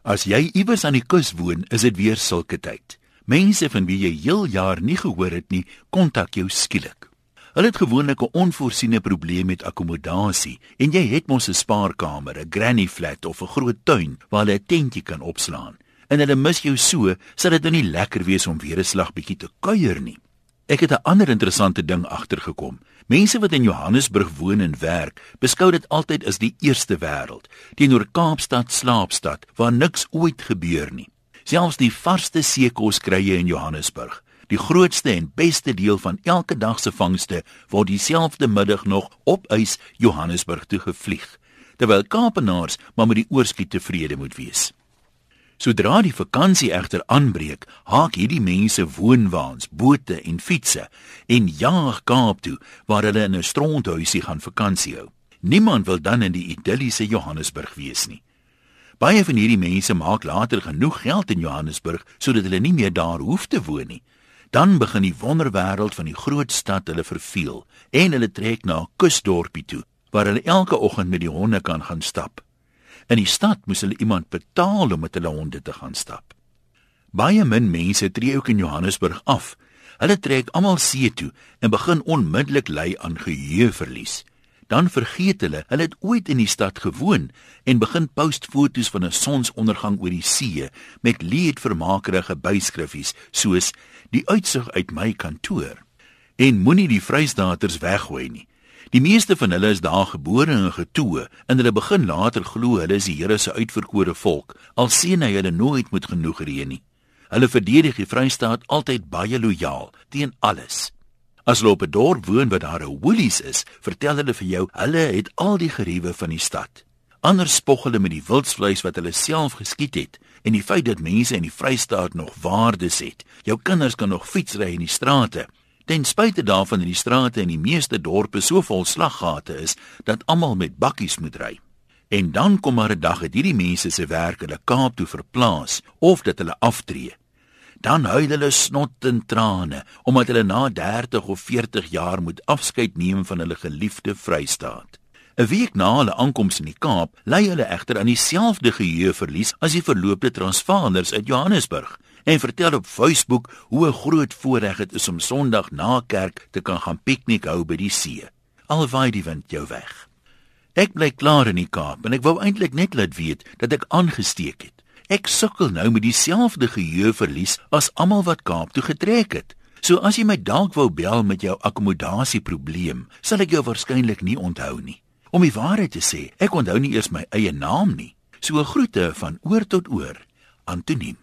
As jy iewers aan die kus woon, is dit weer sulke tyd. Mense van wie jy heel jaar nie gehoor het nie, kontak jou skielik. Hulle het gewoonlik 'n onvoorsiene probleem met akkommodasie en jy het mos 'n spaarkamer, 'n granny flat of 'n groot tuin waar jy 'n tentjie kan opslaan. En hulle mis jou so, sal dit nou nie lekker wees om weer 'n slag bietjie te kuier nie. Ek het 'n ander interessante ding agtergekom. Mense wat in Johannesburg woon en werk, beskou dit altyd as die eerste wêreld, teenoor Kaapstad slaapstad waar niks ooit gebeur nie. Selfs die varsste seekos kry jy in Johannesburg. Die grootste en beste deel van elke dag se vangste word dieselfde middag nog op ys Johannesburg toe gevlieg, terwyl Kaapenaars maar met die oorskiet tevrede moet wees. Sodra die vakansie egter aanbreek, haak hierdie mense woonwaans, bote en fietsse en jaag Kaap toe waar hulle in 'n stronthuisie gaan vakansie hou. Niemand wil dan in die idilliese Johannesburg wees nie. Baie van hierdie mense maak later genoeg geld in Johannesburg sodat hulle nie meer daar hoef te woon nie. Dan begin die wonderwêreld van die groot stad hulle verveel en hulle trek na 'n kusdorpie toe waar hulle elke oggend met die honde kan gaan stap. In die stad moes hulle iemand betaal om met hulle honde te gaan stap. Baie min mense tree ook in Johannesburg af. Hulle trek almal see toe en begin onmiddellik ly aan geheueverlies. Dan vergeet hulle hulle het ooit in die stad gewoon en begin post foto's van 'n sonsondergang oor die see met leedvermakerige byskriffies soos die uitsig uit my kantoor. En moenie die vrystaaters weggooi nie. Die meeste van hulle is daar gebore en getoe en hulle begin later glo hulle is die Here se uitverkore volk al sien hy hulle nooit met genoeg reën nie. Hulle verdedig die Vrystaat altyd baie lojaal teen alles. As hulle op 'n dorp woon waar daar 'n woolies is, vertel hulle vir jou hulle het al die geriewe van die stad. Anders spog hulle met die wildsvleis wat hulle self geskiet het en die feit dat mense in die Vrystaat nog waardes het. Jou kinders kan nog fietsry in die strate. Ten spyte daarvan dat die strate in die meeste dorpe so vol slaggate is dat almal met bakkies moet ry. En dan kom maar 'n dag dat hierdie mense se werk hulle Kaap toe verplaas of dat hulle aftree. Dan huil hulle snot en trane omdat hulle na 30 of 40 jaar moet afskeid neem van hulle geliefde Vrystaat. 'n Week na hulle aankoms in die Kaap, lei hulle egter aan dieselfde geheueverlies as die verloopte Transvaalers uit Johannesburg en vertel op Facebook hoe 'n groot voorreg dit is om Sondag na kerk te kan gaan piknik hou by die see. Alwaar die wind jou weg. Ek bly klaar in die Kaap en ek wou eintlik net laat weet dat ek aangesteek het. Ek sukkel nou met dieselfde geheueverlies as almal wat Kaap toe getrek het. So as jy my dalk wou bel met jou akkommodasieprobleem, sal ek jou waarskynlik nie onthou nie. Om die waarheid te sê, ek onthou nie eers my eie naam nie. So groete van oor tot oor. Antoniem